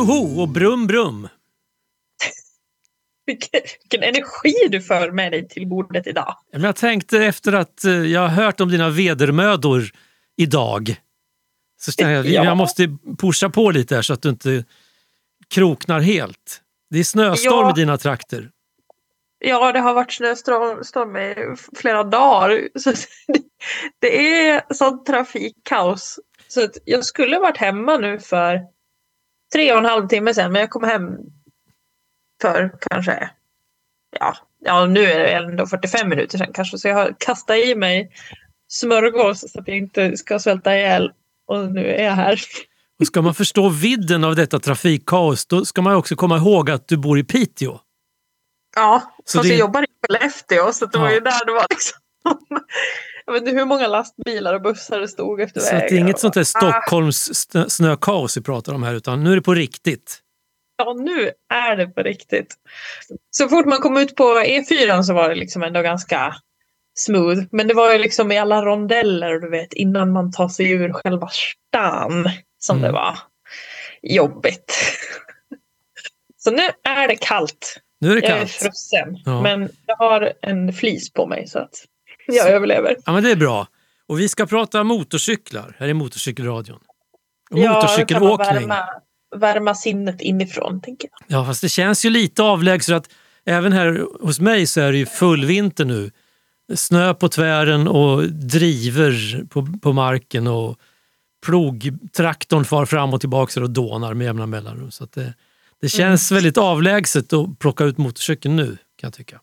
Joho och brum brum. Vilken, vilken energi du för med dig till bordet idag. Jag tänkte efter att eh, jag har hört om dina vedermödor idag. Så jag, Ja. jag måste pusha på lite här så att du inte kroknar helt. Det är snöstorm Ja. i dina trakter. Ja, det har varit snöstorm storm i flera dagar. Så det, är sånt trafikkaos. Så att jag skulle varit hemma nu för tre och en halv timme sedan, men jag kom hem för kanske, ja, ja nu är det ändå 45 minuter sedan kanske, så jag har kastat i mig smörgås så att jag inte ska svälta ihjäl. Och nu är jag här. Och ska man förstå vidden av detta trafikkaos då ska man också komma ihåg att du bor i Piteå. Ja, Så fast det- jag jobbar i Skellefteå så det var Ja. ju där det var liksom. Jag vet inte hur många lastbilar och bussar det stod efter Så att det är vägen. inget sånt där Ah, Stockholms snö- snökaos vi pratar om här utan nu är det på riktigt. Ja, nu är det på riktigt. Så fort man kom ut på E4 så var det liksom ändå ganska smooth. Men det var ju liksom i alla rondeller, du vet, innan man tar sig ur själva stan som Mm. det var jobbigt. Så nu är det kallt. Nu är det Jag är kallt. frusen. Ja. Men jag har en flis på mig så att jag överlever. Ja, men det är bra. Och vi ska prata motorcyklar här i Motorcykelradion. Och Ja, motorcykelåkning. värma, värma sinnet inifrån, tänker jag. Ja, fast det känns ju lite avlägset att även här hos mig så är det ju full vinter nu. Snö på tvären och driver på, på marken och plogtraktorn far fram och tillbaka och dånar med jämna mellanrum. Så det, det känns väldigt avlägset att plocka ut motorcykeln nu kan jag tycka.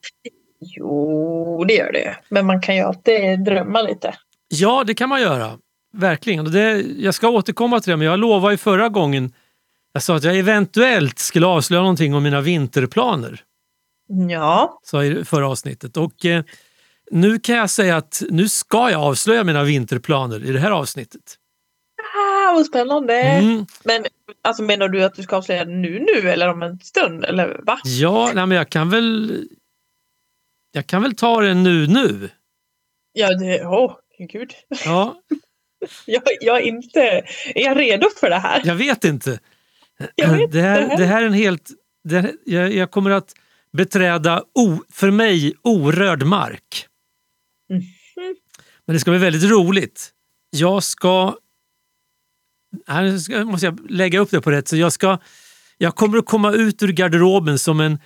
Jo, det gör det. Men man kan ju alltid drömma lite. Ja, det kan man göra. Verkligen. Det, jag ska återkomma till det, men jag lovade ju förra gången jag sa att jag eventuellt skulle avslöja någonting om mina vinterplaner. Ja, sa jag i förra avsnittet. Och eh, nu kan jag säga att nu ska jag avslöja mina vinterplaner i det här avsnittet. ah, vad spännande. Mm. Men alltså, menar du att du ska avslöja nu nu eller om en stund? Eller va? Ja, nej, men jag kan väl... Jag kan väl ta det nu nu. Ja, det... Åh, gud. Ja, Jag, jag är inte... Är jag redo för det här? jag vet inte. Jag vet det, här, inte. det här är en helt... Det, jag, jag kommer att beträda, o, för mig, orörd mark. Mhm. Men det ska bli väldigt roligt. Jag ska... Här ska, måste jag lägga upp det på rätt. Så jag, ska, jag kommer att komma ut ur garderoben som en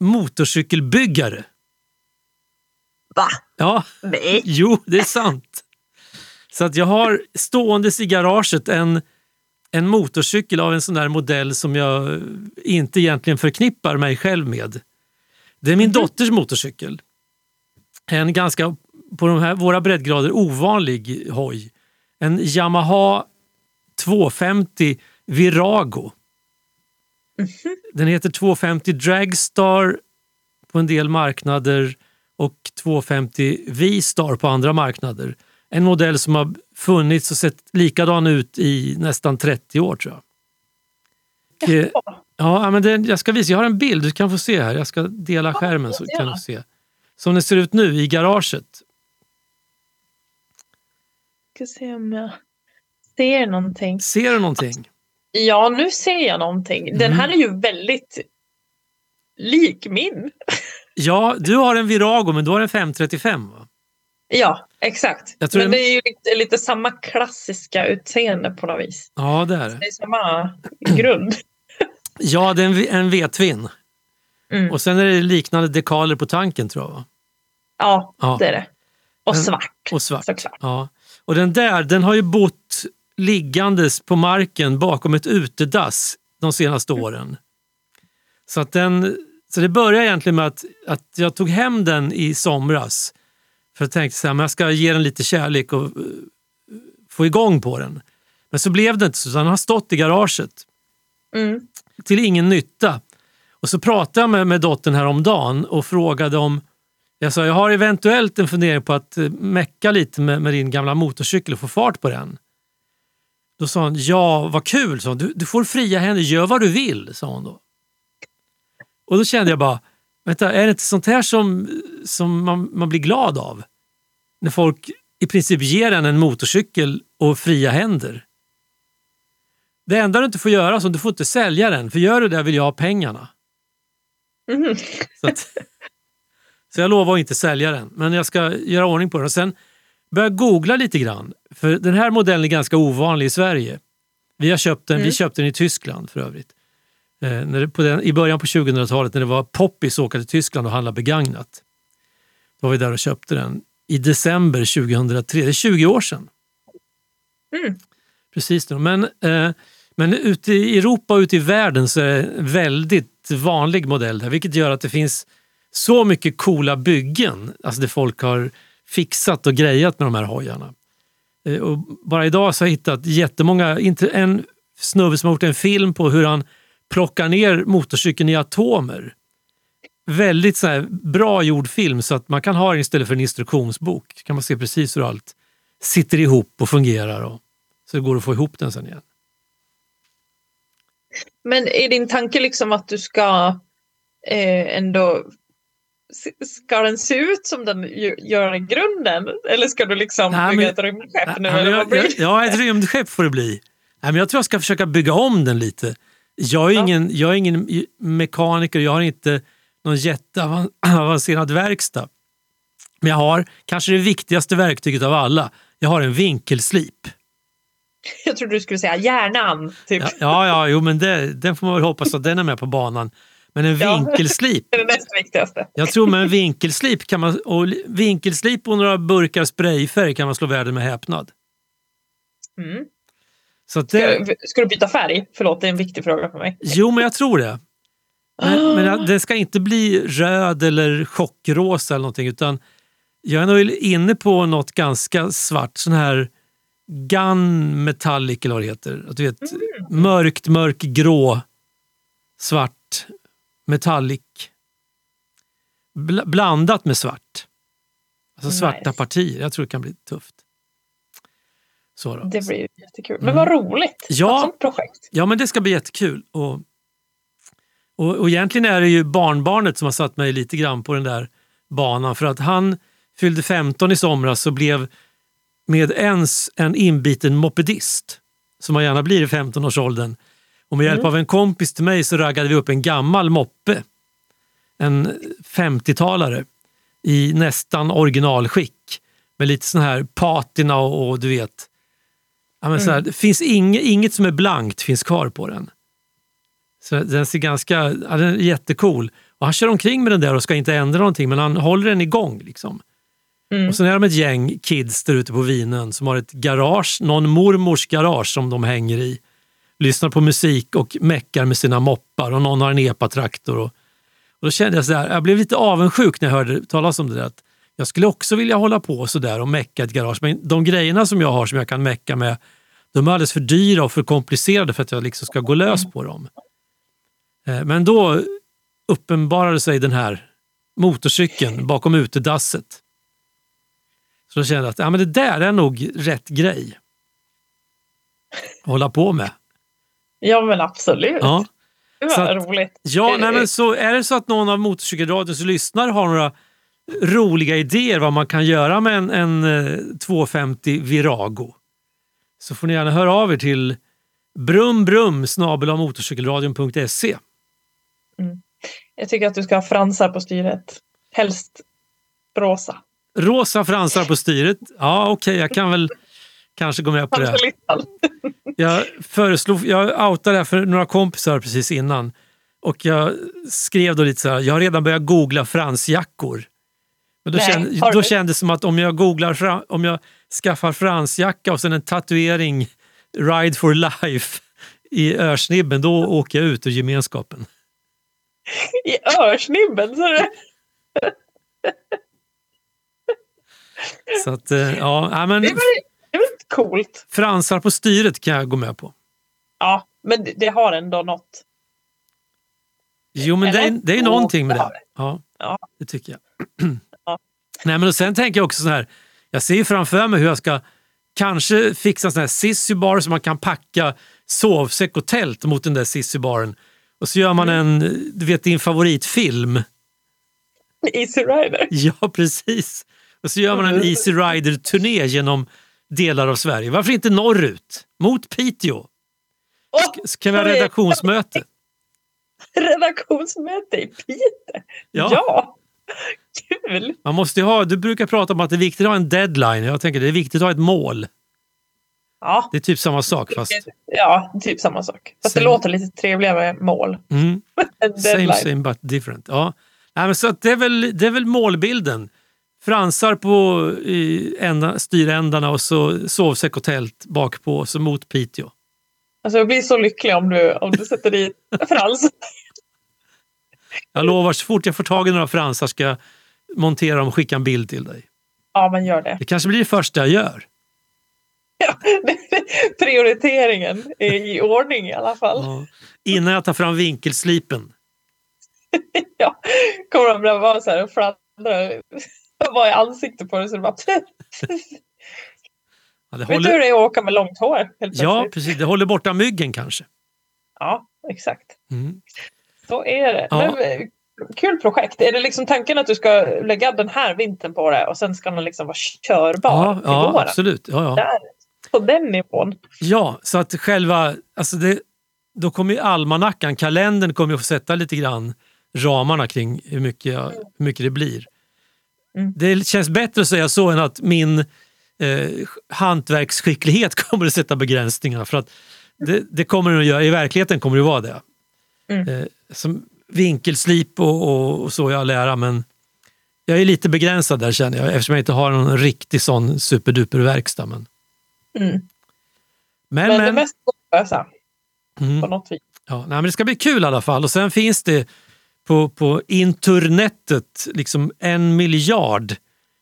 motorcykelbyggare. Va? Ja, Nej. jo, det är sant. Så att jag har ståendes i garaget en, en motorcykel av en sån där modell som jag inte egentligen förknippar mig själv med. Det är min dotters motorcykel. En ganska, på de här, våra breddgrader, ovanlig hoj. En Yamaha 250 Virago. Den heter 250 Dragstar på en del marknader och 250 V-Star på andra marknader. En modell som har funnits och sett likadan ut i nästan 30 år tror jag. Eh, Ja, men det, jag ska visa, jag har en bild du kan få se här. Jag ska dela skärmen så kan du se. Som det ser ut nu i garaget. Ska se om jag ser någonting. Ser du någonting? Ja, nu ser jag någonting. Den Mm. här är ju väldigt lik min. Ja, du har en Virago men du har en 535 va? Ja, exakt. Men det- är ju lite, lite samma klassiska utseende på något vis. Ja, det är det. Det är samma grund. Ja, det är en, V-twin. Mm. Och sen är det liknande dekaler på tanken tror jag. Va? Ja, Ja. det är det. Och svart. Och svart. Såklart. Ja. Och den där, den har ju bott liggandes på marken bakom ett utedass de senaste åren. Så, att den, så det började egentligen med att, att jag tog hem den i somras. För jag tänkte så här, men jag ska ge den lite kärlek och eh, få igång på den. Men så blev det inte så, den har stått i garaget Mm. till ingen nytta. Och så pratade jag med, med dottern häromdagen och frågade om jag sa, jag har eventuellt en fundering på att eh, mecka lite med, med din gamla motorcykel och få fart på den. Då sa hon, ja vad kul, sa hon. Du, du får fria händer, gör vad du vill, sa hon då. Och då kände jag bara, vänta, är det inte sånt här som, som man, man blir glad av? När folk i princip ger en en motorcykel och fria händer. Det enda du inte får göra att du får inte sälja den, för gör du det vill jag ha pengarna. Mhm. Så, att, så jag lovar att inte sälja den, men jag ska göra ordning på den. Och sen börja googla lite grann, för den här modellen är ganska ovanlig i Sverige. Vi, har köpt den, Mm. vi köpte den i Tyskland för övrigt. Eh, när den, I början på 2000-talet när det var poppis att åka till Tyskland och handla begagnat. Då var vi där och köpte den i december 2003, det är 20 år sedan. Mm. Precis. Då. Men, eh, men ute i Europa och ute i världen så är det en väldigt vanlig modell där, vilket gör att det finns så mycket coola byggen, alltså det folk har fixat och grejat med de här hojarna. Eh, och bara idag så har jag hittat jättemånga, inte en snubbe som har gjort en film på hur han plockar ner motorcykeln i atomer. Väldigt så här, bra gjord film så att man kan ha den istället för en instruktionsbok. kan man se precis hur allt sitter ihop och fungerar. Och, så det går att få ihop den sen igen. Men är din tanke liksom att du ska eh, ändå Ska den se ut som den gör i grunden? Eller ska du liksom Nej, bygga men- ett rymdskepp nu? Ja, eller men vad blir jag, jag, ja, ett rymdskepp får det bli. Nej, men jag tror jag ska försöka bygga om den lite. Jag är Ja. ingen, jag är ingen mekaniker, jag har inte någon jätteavancerad verkstad. Men jag har kanske det viktigaste verktyget av alla. Jag har en vinkelslip. Jag trodde du skulle säga hjärnan. Typ. Ja, ja, ja jo, men det, den får man väl hoppas att den är med på banan. Men en Ja. vinkelslip, Det är det näst viktigaste. jag tror med en vinkelslip kan man, och vinkelslip och några burkar sprayfärg kan man slå världen med häpnad. Mm. Så det, Ska, ska du byta färg? Förlåt, det är en viktig fråga för mig. Jo, men jag tror det. Men, Ah. men det ska inte bli röd eller chockrosa eller någonting utan jag är nog inne på något ganska svart, sån här gun metallic eller vad det heter. Att du vet, Mm. mörkt, mörk grå, svart, metallic. Bl- blandat med svart. Alltså svarta Nice. partier. Jag tror det kan bli tufft. Så då. Det blir jättekul. Men vad roligt. Mm. Ja. Ett sånt projekt. Ja, men det ska bli jättekul. Och, och, och egentligen är det ju barnbarnet som har satt mig lite grann på den där banan. För att han fyllde 15 i somras och blev med ens en inbiten mopedist, som man gärna blir i 15-årsåldern. Och med hjälp Mm. av en kompis till mig så raggade vi upp en gammal moppe. En 50-talare i nästan originalskick. Med lite sån här patina och, och du vet. Ja, men så här, det finns inget, inget som är blankt finns kvar på den. Så den ser ganska, ja, den är jättecool. Och han kör omkring med den där och ska inte ändra någonting men han håller den igång. Liksom. Mm. Och sen är de ett gäng kids där ute på Vinön som har ett garage, någon mormors garage som de hänger i. Lyssnar på musik och meckar med sina moppar och någon har en epatraktor. Och, och då kände jag så här, jag blev lite avundsjuk när jag hörde talas om det där. Att jag skulle också vilja hålla på så där och mecka ett garage. Men de grejerna som jag har som jag kan mecka med, de är alldeles för dyra och för komplicerade för att jag liksom ska gå lös på dem. Eh, Men då uppenbarade sig den här motorcykeln bakom utedasset. Så då kände jag att ja, men det där är nog rätt grej att hålla på med. Ja, men absolut. Ja, det så var att- roligt. ja nej, men så är det så att någon av motorcykelradions lyssnare har några roliga idéer vad man kan göra med en, en eh, 250 Virago så får ni gärna höra av er till brumbrum motorcykelradion.se. Jag tycker att du ska ha fransar på styret. Helst rosa. Rosa fransar på styret. Ja, okej, jag kan väl kanske gå med på det. Jag föreslog, jag outade det här för några kompisar precis innan. Och jag skrev då lite så här, jag har redan börjat googla fransjackor. Men då, Nej, kände, har då kändes det som att om jag googlar, om jag skaffar fransjacka och sen en tatuering Ride for life i örsnibben, då åker jag ut ur gemenskapen. I örsnibben. Så det... Så att, eh, ja, men Det är väl coolt. fransar på styret kan jag gå med på. Ja, men det- har ändå något. Jo, men det är, det är någonting med det. Ja, Ja. det tycker jag. Nej, men och sen tänker jag också så här. Jag ser ju framför mig hur jag ska kanske fixa en sån här sissybar så man kan packa sovsäck och tält mot den där sissybaren. Och så gör man Mm. en, du vet din favoritfilm. Easy Rider. Ja, precis. Och så gör man en. Easy Rider-turné genom delar av Sverige. Varför inte norrut? Mot Piteå. Så kan vi ha redaktionsmöte. Redaktionsmöte i Piteå? Ja. ja. Kul! Man måste ha, du brukar prata om att det är viktigt att ha en deadline. Jag tänker det är viktigt att ha ett mål. Ja, Det är typ samma sak fast ja typ samma sak. Fast det Sen- låter lite trevligare med mål. mm, same same but different. Ja. Nej, men så att det, är väl, det är väl målbilden. Fransar på i ända, styrändarna och så sovsäck och tält bakpå så mot Piteå. Alltså jag blir så lycklig om du, om du sätter dit Frans. Jag lovar, så fort jag får tag i några fransar ska jag montera dem och skicka en bild till dig. Ja, men gör det. Det kanske blir det första jag gör. Ja, prioriteringen är i ordning i alla fall. Ja. Innan jag tar fram vinkelslipen. Ja, kommer de att vara så här och fladdra vara i ansiktet på dig så det bara... Ja, det Vet du hur håller, det är att åka med långt hår? Ja, precis. Det håller borta myggen kanske. ja, exakt. Mm. Så är det. Ja. Men, eh, kul projekt. Är det liksom tanken att du ska lägga den här vintern på det och sen ska den liksom vara körbar Ja, till ja våren? absolut. Ja, ja. Där, på den nivån. ja, så att själva... Alltså det, då kommer ju almanackan, kalendern kommer ju att få sätta lite grann ramarna kring hur mycket, jag, hur mycket det blir. Mm. Det känns bättre att säga så än att min eh, hantverksskicklighet kommer att sätta begränsningar. För att det, det kommer den att göra. I verkligheten kommer det att vara det. Mm. Eh, som vinkelslip och, och, och så jag lära men jag är lite begränsad där känner jag eftersom jag inte har någon riktig sån superduper verkstad. Men, Mm. men, Men, det men, mesta går att lösa mm. på något vis. Ja, nej, men det ska bli kul i alla fall. Och sen finns det på, på internetet liksom en miljard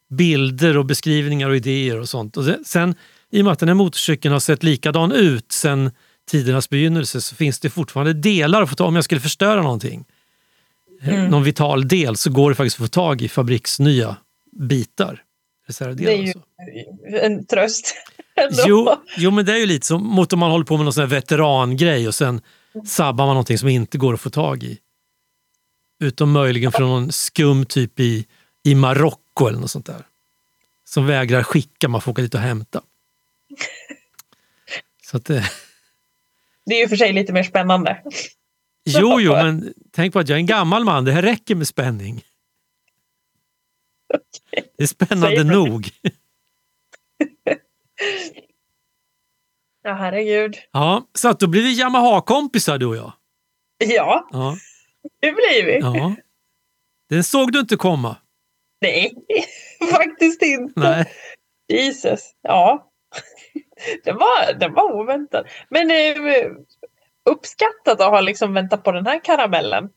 bilder och beskrivningar och idéer och sånt. Och sen, I och med att den här motorcykeln har sett likadan ut sen tidernas begynnelse så finns det fortfarande delar att få tag Om jag skulle förstöra någonting, eh, Mm. någon vital del, så går det faktiskt att få tag i fabriksnya bitar. Det är ju en tröst. Jo, jo, men det är ju lite som mot om man håller på med någon sån veterangrej och sen sabbar man någonting som inte går att få tag i. Utom möjligen från någon skum typ i, i Marocko eller något sånt där. Som vägrar skicka, man får åka dit och hämta. Så att, eh, Det är ju för sig lite mer spännande. jo, jo, men tänk på att jag är en gammal man, det här räcker med spänning. Det är spännande nog. Ja, herregud. Ja, så att då blir vi Yamaha-kompisar du och jag. Ja, Ja, det blir vi. ja. Den såg du inte komma. Nej, faktiskt inte. Nej. Jesus. Ja. Den var, den var oväntad. Men eh, uppskattat att ha liksom väntat på den här karamellen.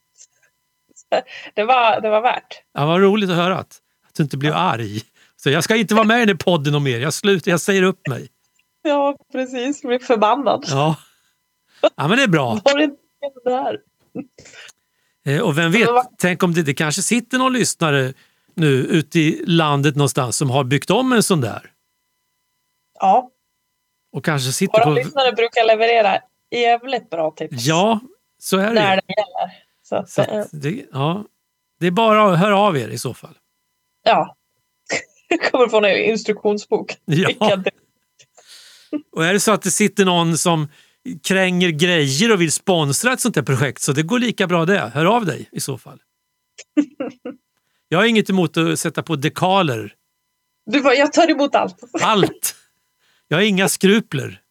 Det var, det var värt. Ja, vad roligt att höra att, att du inte blev arg. Så jag ska inte vara med i den podden och mer. Jag slutar, jag säger upp mig. Ja, precis. Jag blev förbannad. Ja, ja men det är bra. Var det inte det här? Eh, Och vem vet, tänk om det, det kanske sitter någon lyssnare nu ute i landet någonstans som har byggt om en sån där. Ja, Och kanske sitter våra på... lyssnare brukar leverera jävligt bra tips. Ja, så är När det. det gäller. Så att, Så eh, att det, ja, det är bara att höra av er i så fall. ja. Jag kommer få en instruktionsbok. Ja. Och är det så att det sitter någon som kränger grejer och vill sponsra ett sånt här projekt så det går lika bra det. Hör av dig i så fall. Jag har inget emot att sätta på dekaler. Du bara, jag tar emot allt. Allt! Jag har inga skrupler.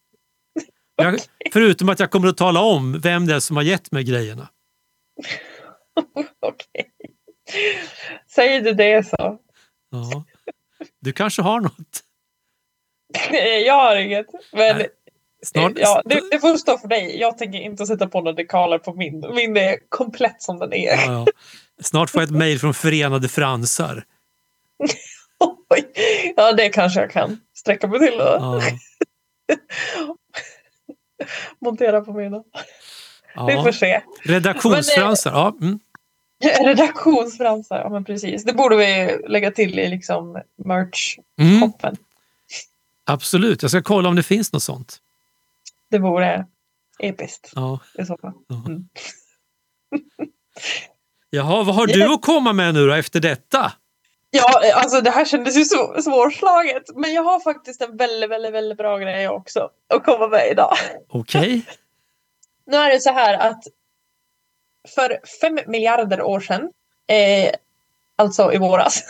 Jag, förutom att jag kommer att tala om vem det är som har gett mig grejerna. Okej. Säger du det så. Ja. Du kanske har något? Jag har inget. Men Nej, Snart, ja, det, det får stå för dig. Jag tänker inte sätta på några dekaler på min. Min är komplett som den är. ja, ja. Snart får jag ett mejl från Förenade Fransar. Ja, det kanske jag kan sträcka mig till och Ja, montera på mina. Vi får ja. se. Redaktionsfransar. Ja, mm. Redaktionsfransar, ja men precis. Det borde vi lägga till i liksom merch-hoppen. Mm, absolut, jag ska kolla om det finns något sånt. Det vore episkt Ja. i så fall. Ja. Mm. Jaha, vad har du att komma med nu då efter detta? Ja, alltså det här kändes ju så svårslaget. Men jag har faktiskt en väldigt, väldigt, väldigt bra grej också att komma med idag. Okej, nu är det så här att för fem miljarder år sedan, eh, alltså i våras,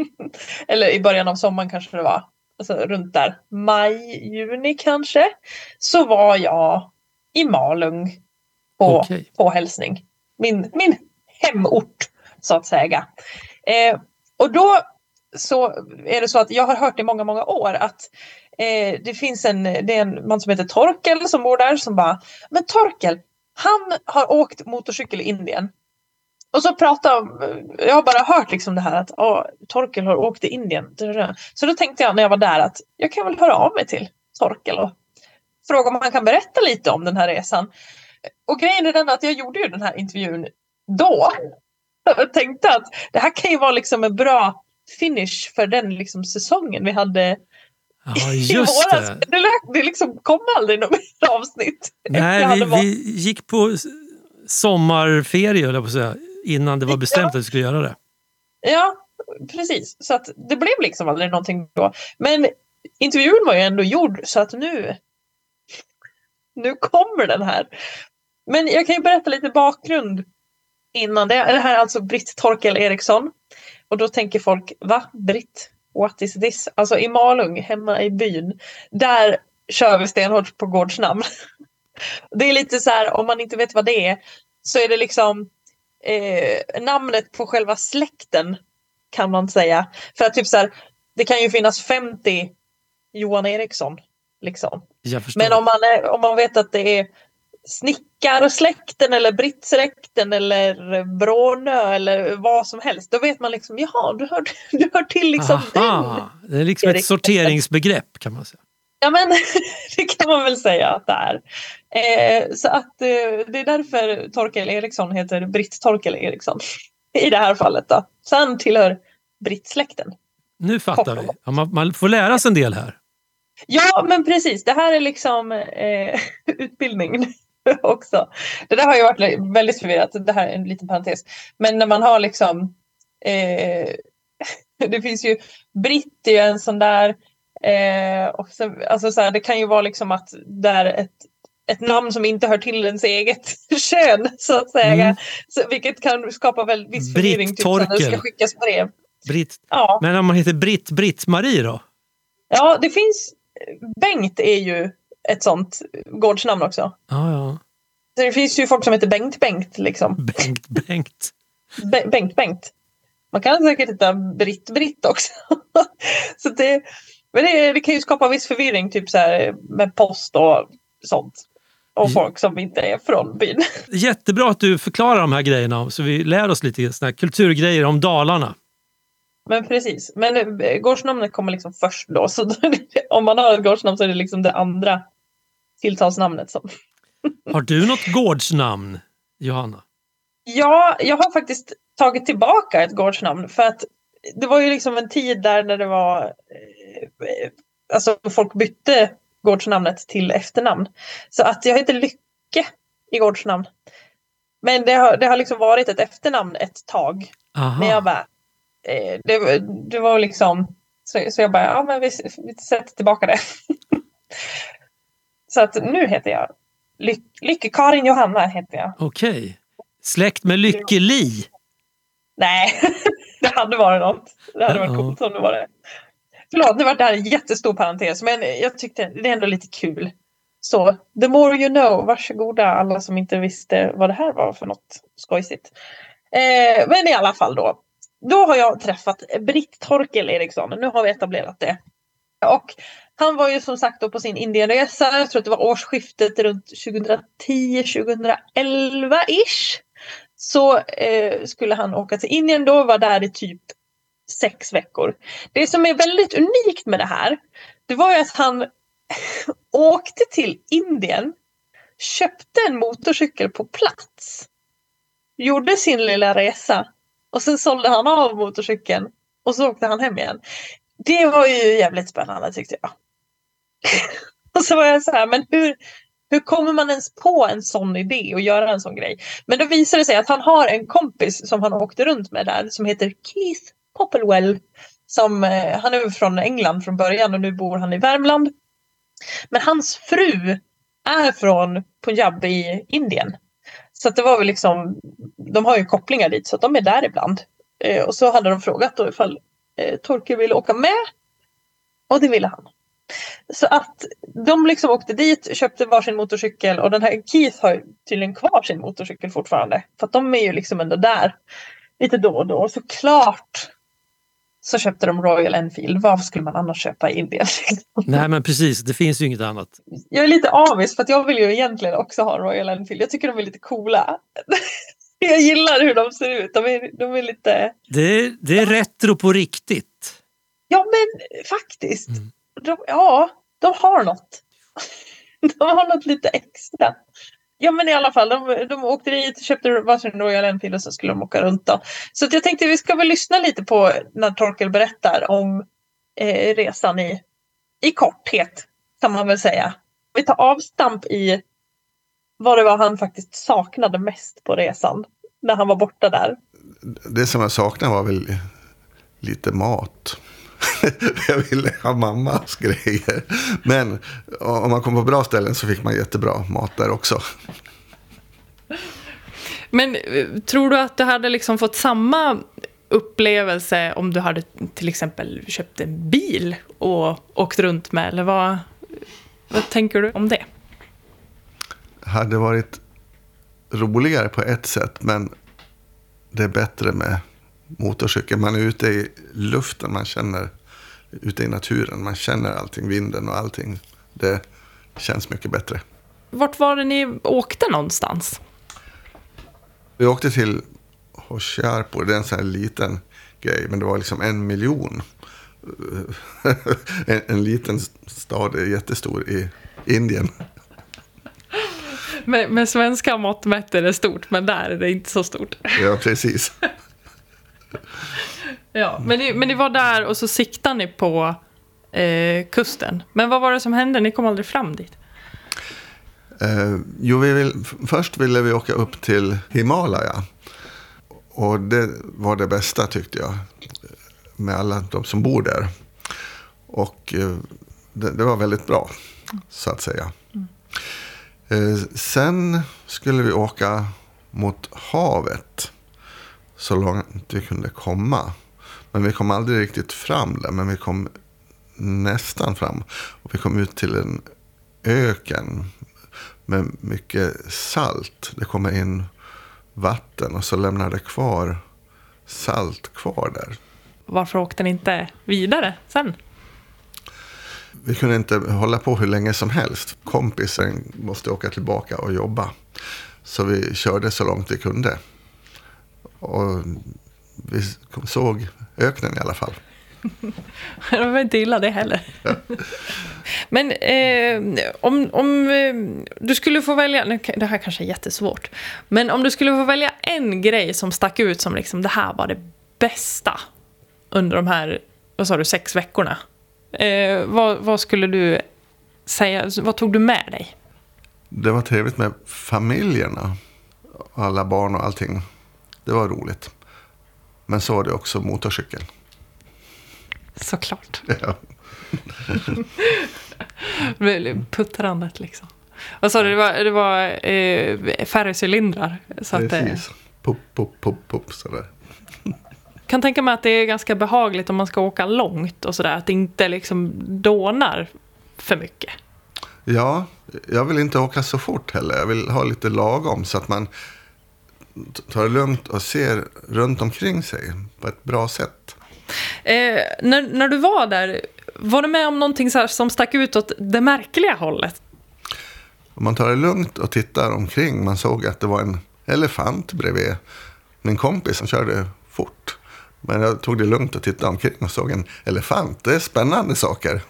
eller i början av sommaren kanske det var, alltså runt där, maj, juni kanske, så var jag i Malung på, Okej. på hälsning. Min, min hemort så att säga. Eh, och då så är det så att jag har hört i många, många år att eh, det finns en, det är en man som heter Torkel som bor där som bara, men Torkel, han har åkt motorcykel i Indien. Och så pratar jag har bara hört liksom det här att oh, Torkel har åkt i Indien. Så då tänkte jag när jag var där att jag kan väl höra av mig till Torkel och fråga om han kan berätta lite om den här resan. Och grejen är den att jag gjorde ju den här intervjun då. Jag tänkte att det här kan ju vara liksom en bra finish för den liksom säsongen vi hade Ja, i just våras. det. Det, det liksom kom aldrig något mer avsnitt. Nej, vi, vi gick på sommarferie, jag på säga, innan det var bestämt att vi skulle göra det. Ja, precis. Så att det blev liksom aldrig någonting då. Men intervjun var ju ändå gjord så att nu, nu kommer den här. Men jag kan ju berätta lite bakgrund innan det. Det här är alltså Britt Torkel Eriksson. Och då tänker folk, va? Britt? What is this? Alltså i Malung, hemma i byn, där kör vi stenhårt på gårdsnamn. Det är lite så här, om man inte vet vad det är, så är det liksom eh, namnet på själva släkten kan man säga. För att typ så här, det kan ju finnas 50 Johan Eriksson. Liksom. Men om man, är, om man vet att det är snickarsläkten eller brittsläkten eller Brånö eller vad som helst. Då vet man liksom, jaha, du hör, du hör till liksom den. Aha, det är liksom ett sorteringsbegrepp kan man säga. Ja men det kan man väl säga att det är. Eh, så att eh, det är därför Torkel Eriksson heter Britt Torkel Eriksson. I det här fallet då. Så han tillhör brittsläkten. Nu fattar vi. Ja, man, man får lära sig en del här. Ja men precis, det här är liksom eh, utbildning också. Det där har ju varit väldigt förvirrat, det här är en liten parentes. Men när man har liksom eh, det finns ju Britt är ju en sån där eh, och så, alltså så här, det kan ju vara liksom att det är ett ett namn som inte hör till ens eget kön så att säga. Mm. Så, vilket kan skapa väl viss förvirring typ, så när det ska Torkel. skickas brev. Britt. Ja. Men om man heter Britt Britt-Marie då? ja, det finns Bengt är ju ett sånt gårdsnamn också. Ja, ja. Så det finns ju folk som heter Bengt Bengt liksom. Bengt Bengt. Be- Bengt Bengt. Man kan säkert heta Britt Britt också. så det, men det, det kan ju skapa viss förvirring typ så här med post och sånt. Och folk som inte är från byn. Jättebra att du förklarar de här grejerna så vi lär oss lite såna kulturgrejer om Dalarna. Men precis. Men eh, gårdsnamnet kommer liksom först då. Så om man har ett gårdsnamn så är det liksom det andra tilltalsnamnet. Som. Har du något gårdsnamn, Johanna? Ja, jag har faktiskt tagit tillbaka ett gårdsnamn för att det var ju liksom en tid där när det var eh, alltså folk bytte gårdsnamnet till efternamn. Så att jag heter Lycke i gårdsnamn. Men det har, det har liksom varit ett efternamn ett tag. Aha. Men jag bara, eh, det, var- det var liksom, så, så jag bara, ja men vi, vi sätter tillbaka det. så att nu heter jag Ly, Lycke-Karin Johanna heter jag. Okej. Släkt med Lykke Li. Nej, det hade varit något. Det hade varit Ja. coolt om det var det. Förlåt, nu var det här en jättestor parentes, men jag tyckte det är ändå lite kul. Så, the more you know, varsågoda alla som inte visste vad det här var för något skojsigt. Eh, men i alla fall då. Då har jag träffat Britt Torkel Eriksson. Nu har vi etablerat det. Och han var ju som sagt då på sin Indienresa. Jag tror att det var årsskiftet runt 2010-2011-ish. Så eh, skulle han åka till Indien då, var där i typ sex veckor. Det som är väldigt unikt med det här, det var ju att han åkte till Indien, köpte en motorcykel på plats, gjorde sin lilla resa och sen sålde han av motorcykeln och så åkte han hem igen. Det var ju jävligt spännande tyckte jag. och så var jag så här, men hur, hur kommer man ens på en sån idé och göra en sån grej? Men då visade det sig att han har en kompis som han åkte runt med där som heter Keith Popplewell. Som, eh, han är från England från början och nu bor han i Värmland. Men hans fru är från Punjab i Indien. Så att det var väl liksom, de har ju kopplingar dit så att de är där ibland. Eh, och så hade de frågat då ifall eh, Torkel ville åka med. Och det ville han. Så att de liksom åkte dit, köpte varsin motorcykel och den här Keith har tydligen kvar sin motorcykel fortfarande. För att de är ju liksom ändå där lite då och då. Och såklart så köpte de Royal Enfield. Vad skulle man annars köpa i Indien? Nej men precis, det finns ju inget annat. Jag är lite avis för att jag vill ju egentligen också ha Royal Enfield. Jag tycker de är lite coola. Jag gillar hur de ser ut. De är, de är lite... Det är, det är retro på riktigt. Ja men faktiskt. Mm. De, ja, de har något. De har något lite extra. Ja men i alla fall, de, de åkte dit, köpte varsin Royal Enfield och så skulle de åka runt. Då. Så jag tänkte vi ska väl lyssna lite på när Torkel berättar om eh, resan i, i korthet kan man väl säga. Vi tar avstamp i vad det var han faktiskt saknade mest på resan när han var borta där. Det som jag saknade var väl lite mat. jag ville ha mammas grejer. Men om man kom på bra ställen så fick man jättebra mat där också. Men eh, tror du att du hade liksom fått samma upplevelse om du hade till exempel köpt en bil och åkt runt med? Eller vad, vad tänker du om det? Hade varit roligare på ett sätt, men det är bättre med motorcykel. Man är ute i luften, man känner ute i naturen. Man känner allting, vinden och allting. Det känns mycket bättre. Vart var det ni åkte någonstans? Vi åkte till Hoshiarpur. Det är en sån här liten grej, men det var liksom en miljon. en, en liten stad är jättestor i Indien. Med, med svenska mått mätt är det stort, men där är det inte så stort. Ja, precis. Ja, men ni, men ni var där och så siktade ni på eh, kusten. Men vad var det som hände? Ni kom aldrig fram dit. Eh, jo, vi vill, först ville vi åka upp till Himalaya. Och det var det bästa tyckte jag. Med alla de som bor där. Och eh, det, det, var väldigt bra, så att säga. Mm. Eh, sen skulle vi åka mot havet. Så långt vi kunde komma. Men vi kom aldrig riktigt fram där. Men vi kom nästan fram. Och vi kom ut till en öken med mycket salt. Det kommer in vatten och så lämnar det kvar salt kvar där. Varför åkte ni inte vidare sen? Vi kunde inte hålla på hur länge som helst. Kompisen måste åka tillbaka och jobba. Så vi körde så långt vi kunde. Och vi såg öknen i alla fall. det var inte illa det heller. Ja. Men eh, om, om eh, du skulle få välja, det här kanske är jättesvårt, men om du skulle få välja en grej som stack ut som liksom det här var det bästa under de här, vad sa du, sex veckorna. Eh, vad, vad skulle du säga, vad tog du med dig? Det var trevligt med familjerna, alla barn och allting. Det var roligt. Men så var det också motorcykel. Såklart. Ja. Puttrandet liksom. Vad sa du, det var, det var eh, färre cylindrar. Så Precis. Att, eh, pop, pop, pop, pop sådär. Kan tänka mig att det är ganska behagligt om man ska åka långt och sådär. Att det inte liksom dånar för mycket. Ja, jag vill inte åka så fort heller. Jag vill ha lite lagom så att man tar det lugnt och ser runt omkring sig på ett bra sätt. Eh, när, när du var där, var du med om någonting så som stack ut åt det märkliga hållet? Om man tar det lugnt och tittar omkring, man såg att det var en elefant bredvid min kompis som körde fort. Men jag tog det lugnt och tittade omkring och såg en elefant. Det är spännande saker.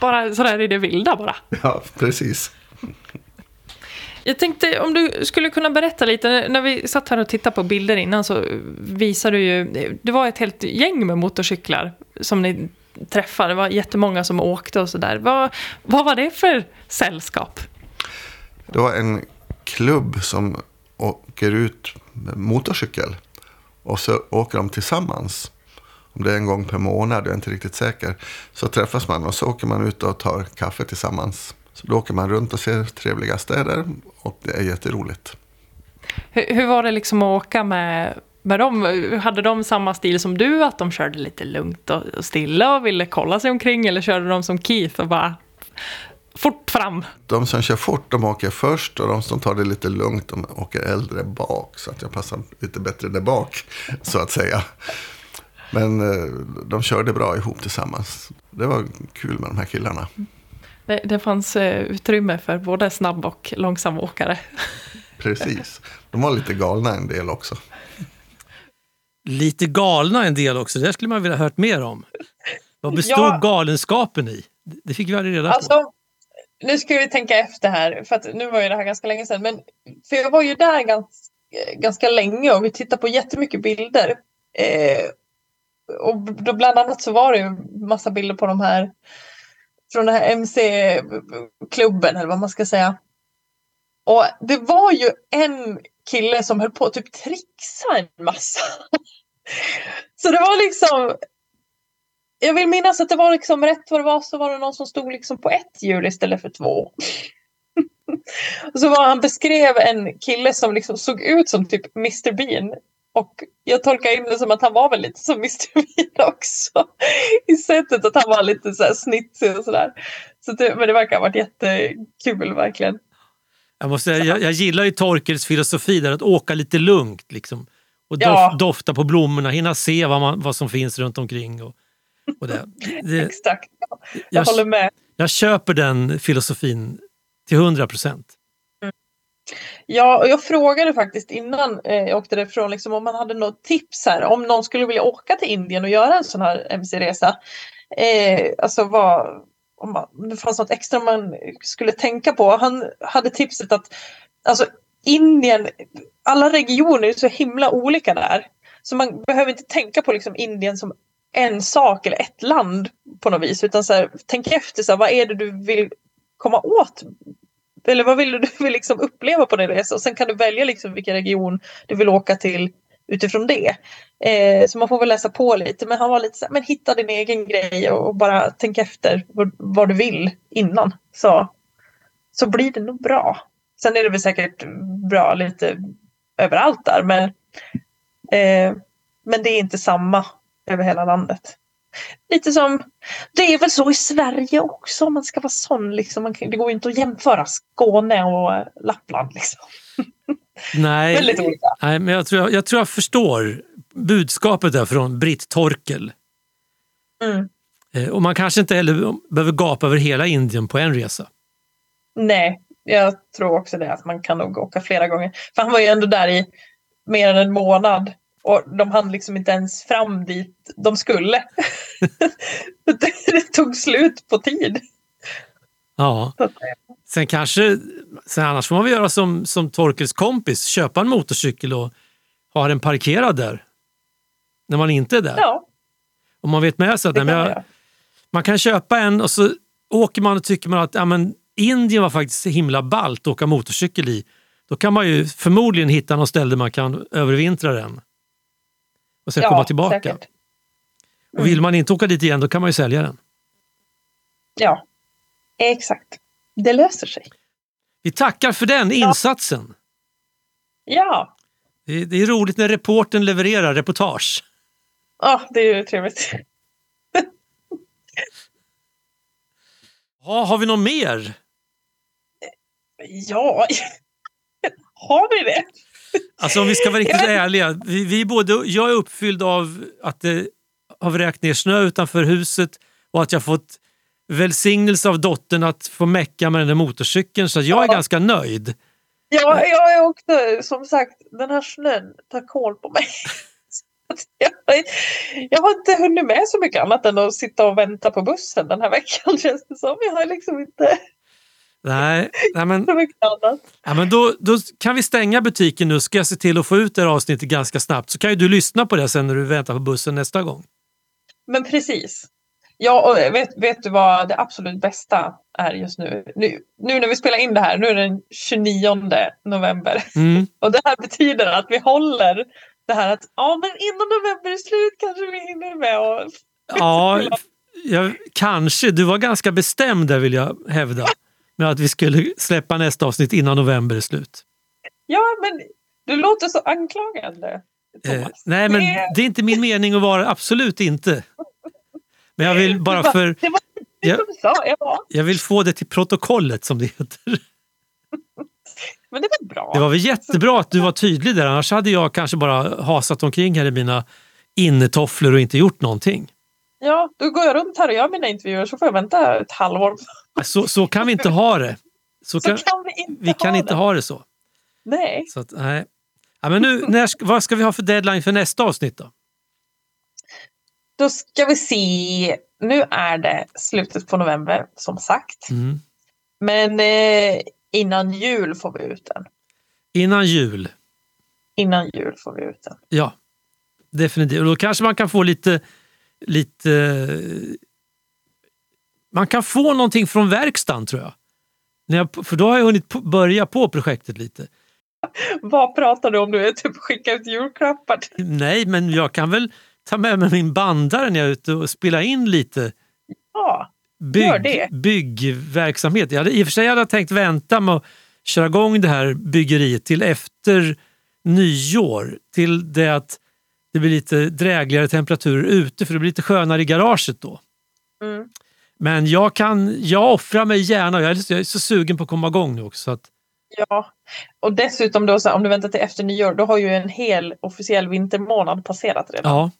Bara sådär i det vilda bara? Ja, precis. Jag tänkte om du skulle kunna berätta lite, när vi satt här och tittade på bilder innan så visade du ju, det var ett helt gäng med motorcyklar som ni träffade, det var jättemånga som åkte och sådär. Vad, vad var det för sällskap? Det var en klubb som åker ut med motorcykel och så åker de tillsammans. Om det är en gång per månad, jag är inte riktigt säker. Så träffas man och så åker man ut och tar kaffe tillsammans Så då åker man runt och ser trevliga städer och det är jätteroligt. Hur, hur var det liksom att åka med, med dem? Hade de samma stil som du, att de körde lite lugnt och, och stilla och ville kolla sig omkring? Eller körde de som Keith och bara fort fram? De som kör fort de åker först och de som tar det lite lugnt de åker äldre bak. Så att jag passar lite bättre där bak, så att säga. Men eh, de körde bra ihop tillsammans. Det var kul med de här killarna. Det, det fanns eh, utrymme för både snabb och långsam åkare. Precis. De var lite galna en del också. Lite galna en del också, det skulle man vilja ha hört mer om. Vad bestod Ja. galenskapen i? Det fick vi aldrig reda på. Alltså, nu ska vi tänka efter här, för att nu var ju det här ganska länge sedan. Men, för jag var ju där ganska, ganska länge och vi tittade på jättemycket bilder. Eh, och då bland annat så var det ju massa bilder på de här från den här MC-klubben eller vad man ska säga. Och det var ju en kille som höll på att typ trixa en massa. Så det var liksom jag vill minnas att det var liksom rätt vad det var så var det någon som stod liksom på ett hjul istället för två. och så var han beskrev en kille som liksom såg ut som typ Mr Bean. Och jag tolkar in det som att han var väl lite som Mr Bean också. I sättet att han var lite så här snitsig och sådär. Så det, men det verkar ha varit jättekul verkligen. Jag, måste, jag, jag gillar ju Torkels filosofi där att åka lite lugnt. Liksom. Och dof, Ja. dofta på blommorna, hinna se vad, man, vad som finns runt omkring. Och det. Det, Exakt. Jag, jag, håller med. jag köper den filosofin till 100 procent. Ja, och jag frågade faktiskt innan eh, jag åkte därifrån liksom, om man hade något tips här. Om någon skulle vilja åka till Indien och göra en sån här MC-resa. Eh, alltså vad, om, man, om det fanns något extra man skulle tänka på. Han hade tipset att alltså, Indien, alla regioner är så himla olika där. Så man behöver inte tänka på liksom, Indien som en sak eller ett land på något vis. Utan så här, tänk efter, så här, vad är det du vill komma åt eller vad vill du, du vill liksom uppleva på din resa? Och sen kan du välja liksom vilken region du vill åka till utifrån det. Eh, så man får väl läsa på lite. Men han var lite så här, men hitta din egen grej och, och bara tänk efter vad, vad du vill innan. Så, så blir det nog bra. Sen är det väl säkert bra lite överallt där. Men, eh, men det är inte samma över hela landet. Lite som, det är väl så i Sverige också om man ska vara sån. Liksom. Man det går ju inte att jämföra Skåne och Lappland. Liksom. Nej, Väldigt olika. nej, men jag tror jag, jag tror jag förstår budskapet där från Britt Torkel. Mm. Eh, Och man kanske inte heller behöver gapa över hela Indien på en resa. Nej, jag tror också det. Att man kan nog åka flera gånger. För han var ju ändå där i mer än en månad. Och de hann liksom inte ens fram dit de skulle. det, tog slut på tid. Ja. Säga. Sen kanske, sen annars får man väl göra som, som Torkels kompis, köpa en motorcykel och ha den parkerad där. När man inte är där. Ja, Om man vet med sig att kan jag, man kan köpa en och så åker man och tycker man att ja, men Indien var faktiskt himla ballt att åka motorcykel i. Då kan man ju förmodligen hitta något ställe där man kan övervintra den. Och sen komma tillbaka. säkert. Och vill man inte åka dit igen då kan man ju sälja den. Ja, exakt. Det löser sig. Vi tackar för den insatsen. Ja, Det, det är roligt när reporten levererar reportage. ja det är ju trevligt. Ja, har vi något mer? Ja, har vi det? Alltså om vi ska vara riktigt ärliga. Vi, vi både, jag är uppfylld av att det har vräkt ner snö utanför huset och att jag fått välsignelse av dottern att få mecka med den där motorcykeln. Så jag är Ja. ganska nöjd. Ja, jag är också, som sagt, den här snön tar koll på mig. Jag, jag har inte hunnit med så mycket annat än att sitta och vänta på bussen den här veckan känns det som. Jag har liksom inte Nej, nej men, ja, men då, då kan vi stänga butiken nu. Ska jag se till att få ut det här avsnittet ganska snabbt. Så kan ju du lyssna på det sen när du väntar på bussen nästa gång. Men precis. Ja, och vet, vet du vad det absolut bästa är just nu? nu? Nu när vi spelar in det här, nu är det den 29 november. Mm. Och det här betyder att vi håller det här att ja, men innan november är slut kanske vi hinner med och Ja, jag, kanske. Du var ganska bestämd där vill jag hävda. Med att vi skulle släppa nästa avsnitt innan november är slut. Ja, men du låter så anklagande. Eh, nej, men Det- det är inte min mening att vara, absolut inte. Men jag vill bara för, Det var det Ja. som du sa. Ja, jag vill få det till protokollet som det heter. men det var bra. Det var väl jättebra att du var tydlig där, annars hade jag kanske bara hasat omkring här i mina innetofflor och inte gjort någonting. Ja, då går jag runt här och gör mina intervjuer så får jag vänta ett halvår. Så, så kan vi inte ha det. Så Så kan, kan vi inte vi kan ha inte det. ha det så. Nej. så att, nej. Ja, men nu, när, vad ska vi ha för deadline för nästa avsnitt då? Då ska vi se. Nu är det slutet på november som sagt. Mm. Men eh, innan jul får vi ut den. Innan jul. Innan jul får vi ut den. Ja, definitivt. Och då kanske man kan få lite, lite... Man kan få någonting från verkstaden tror jag. När jag för då har jag hunnit börja på projektet lite. Vad pratar du om nu? Typ skicka ut julklappar? Nej, men jag kan väl ta med mig min bandare när jag är ute och spela in lite Ja, Gör det. bygg, byggverksamhet. Jag hade, I och för sig hade jag tänkt vänta med att köra igång det här byggeriet till efter nyår. Till det att det blir lite drägligare temperaturer ute för det blir lite skönare i garaget då. mm. Men jag kan, jag offrar mig gärna. Jag är, jag är så sugen på att komma igång nu också. Så att, ja. Och dessutom då om du väntar till efter nyår då har ju en hel officiell vintermånad passerat redan. ja,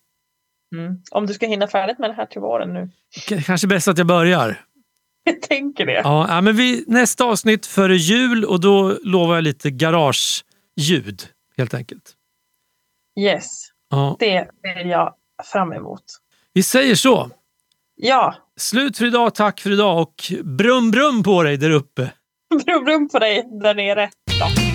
Mm. Om du ska hinna färdigt med det här till våren nu. k- kanske bäst att jag börjar. Jag tänker det. Ja, men vi, nästa avsnitt före jul och då lovar jag lite garageljud helt enkelt. Yes, Ja, det ser jag fram emot. vi säger så. Ja, Slut för idag, tack för idag och brum brum på dig där uppe. brum brum på dig där nere. Ja.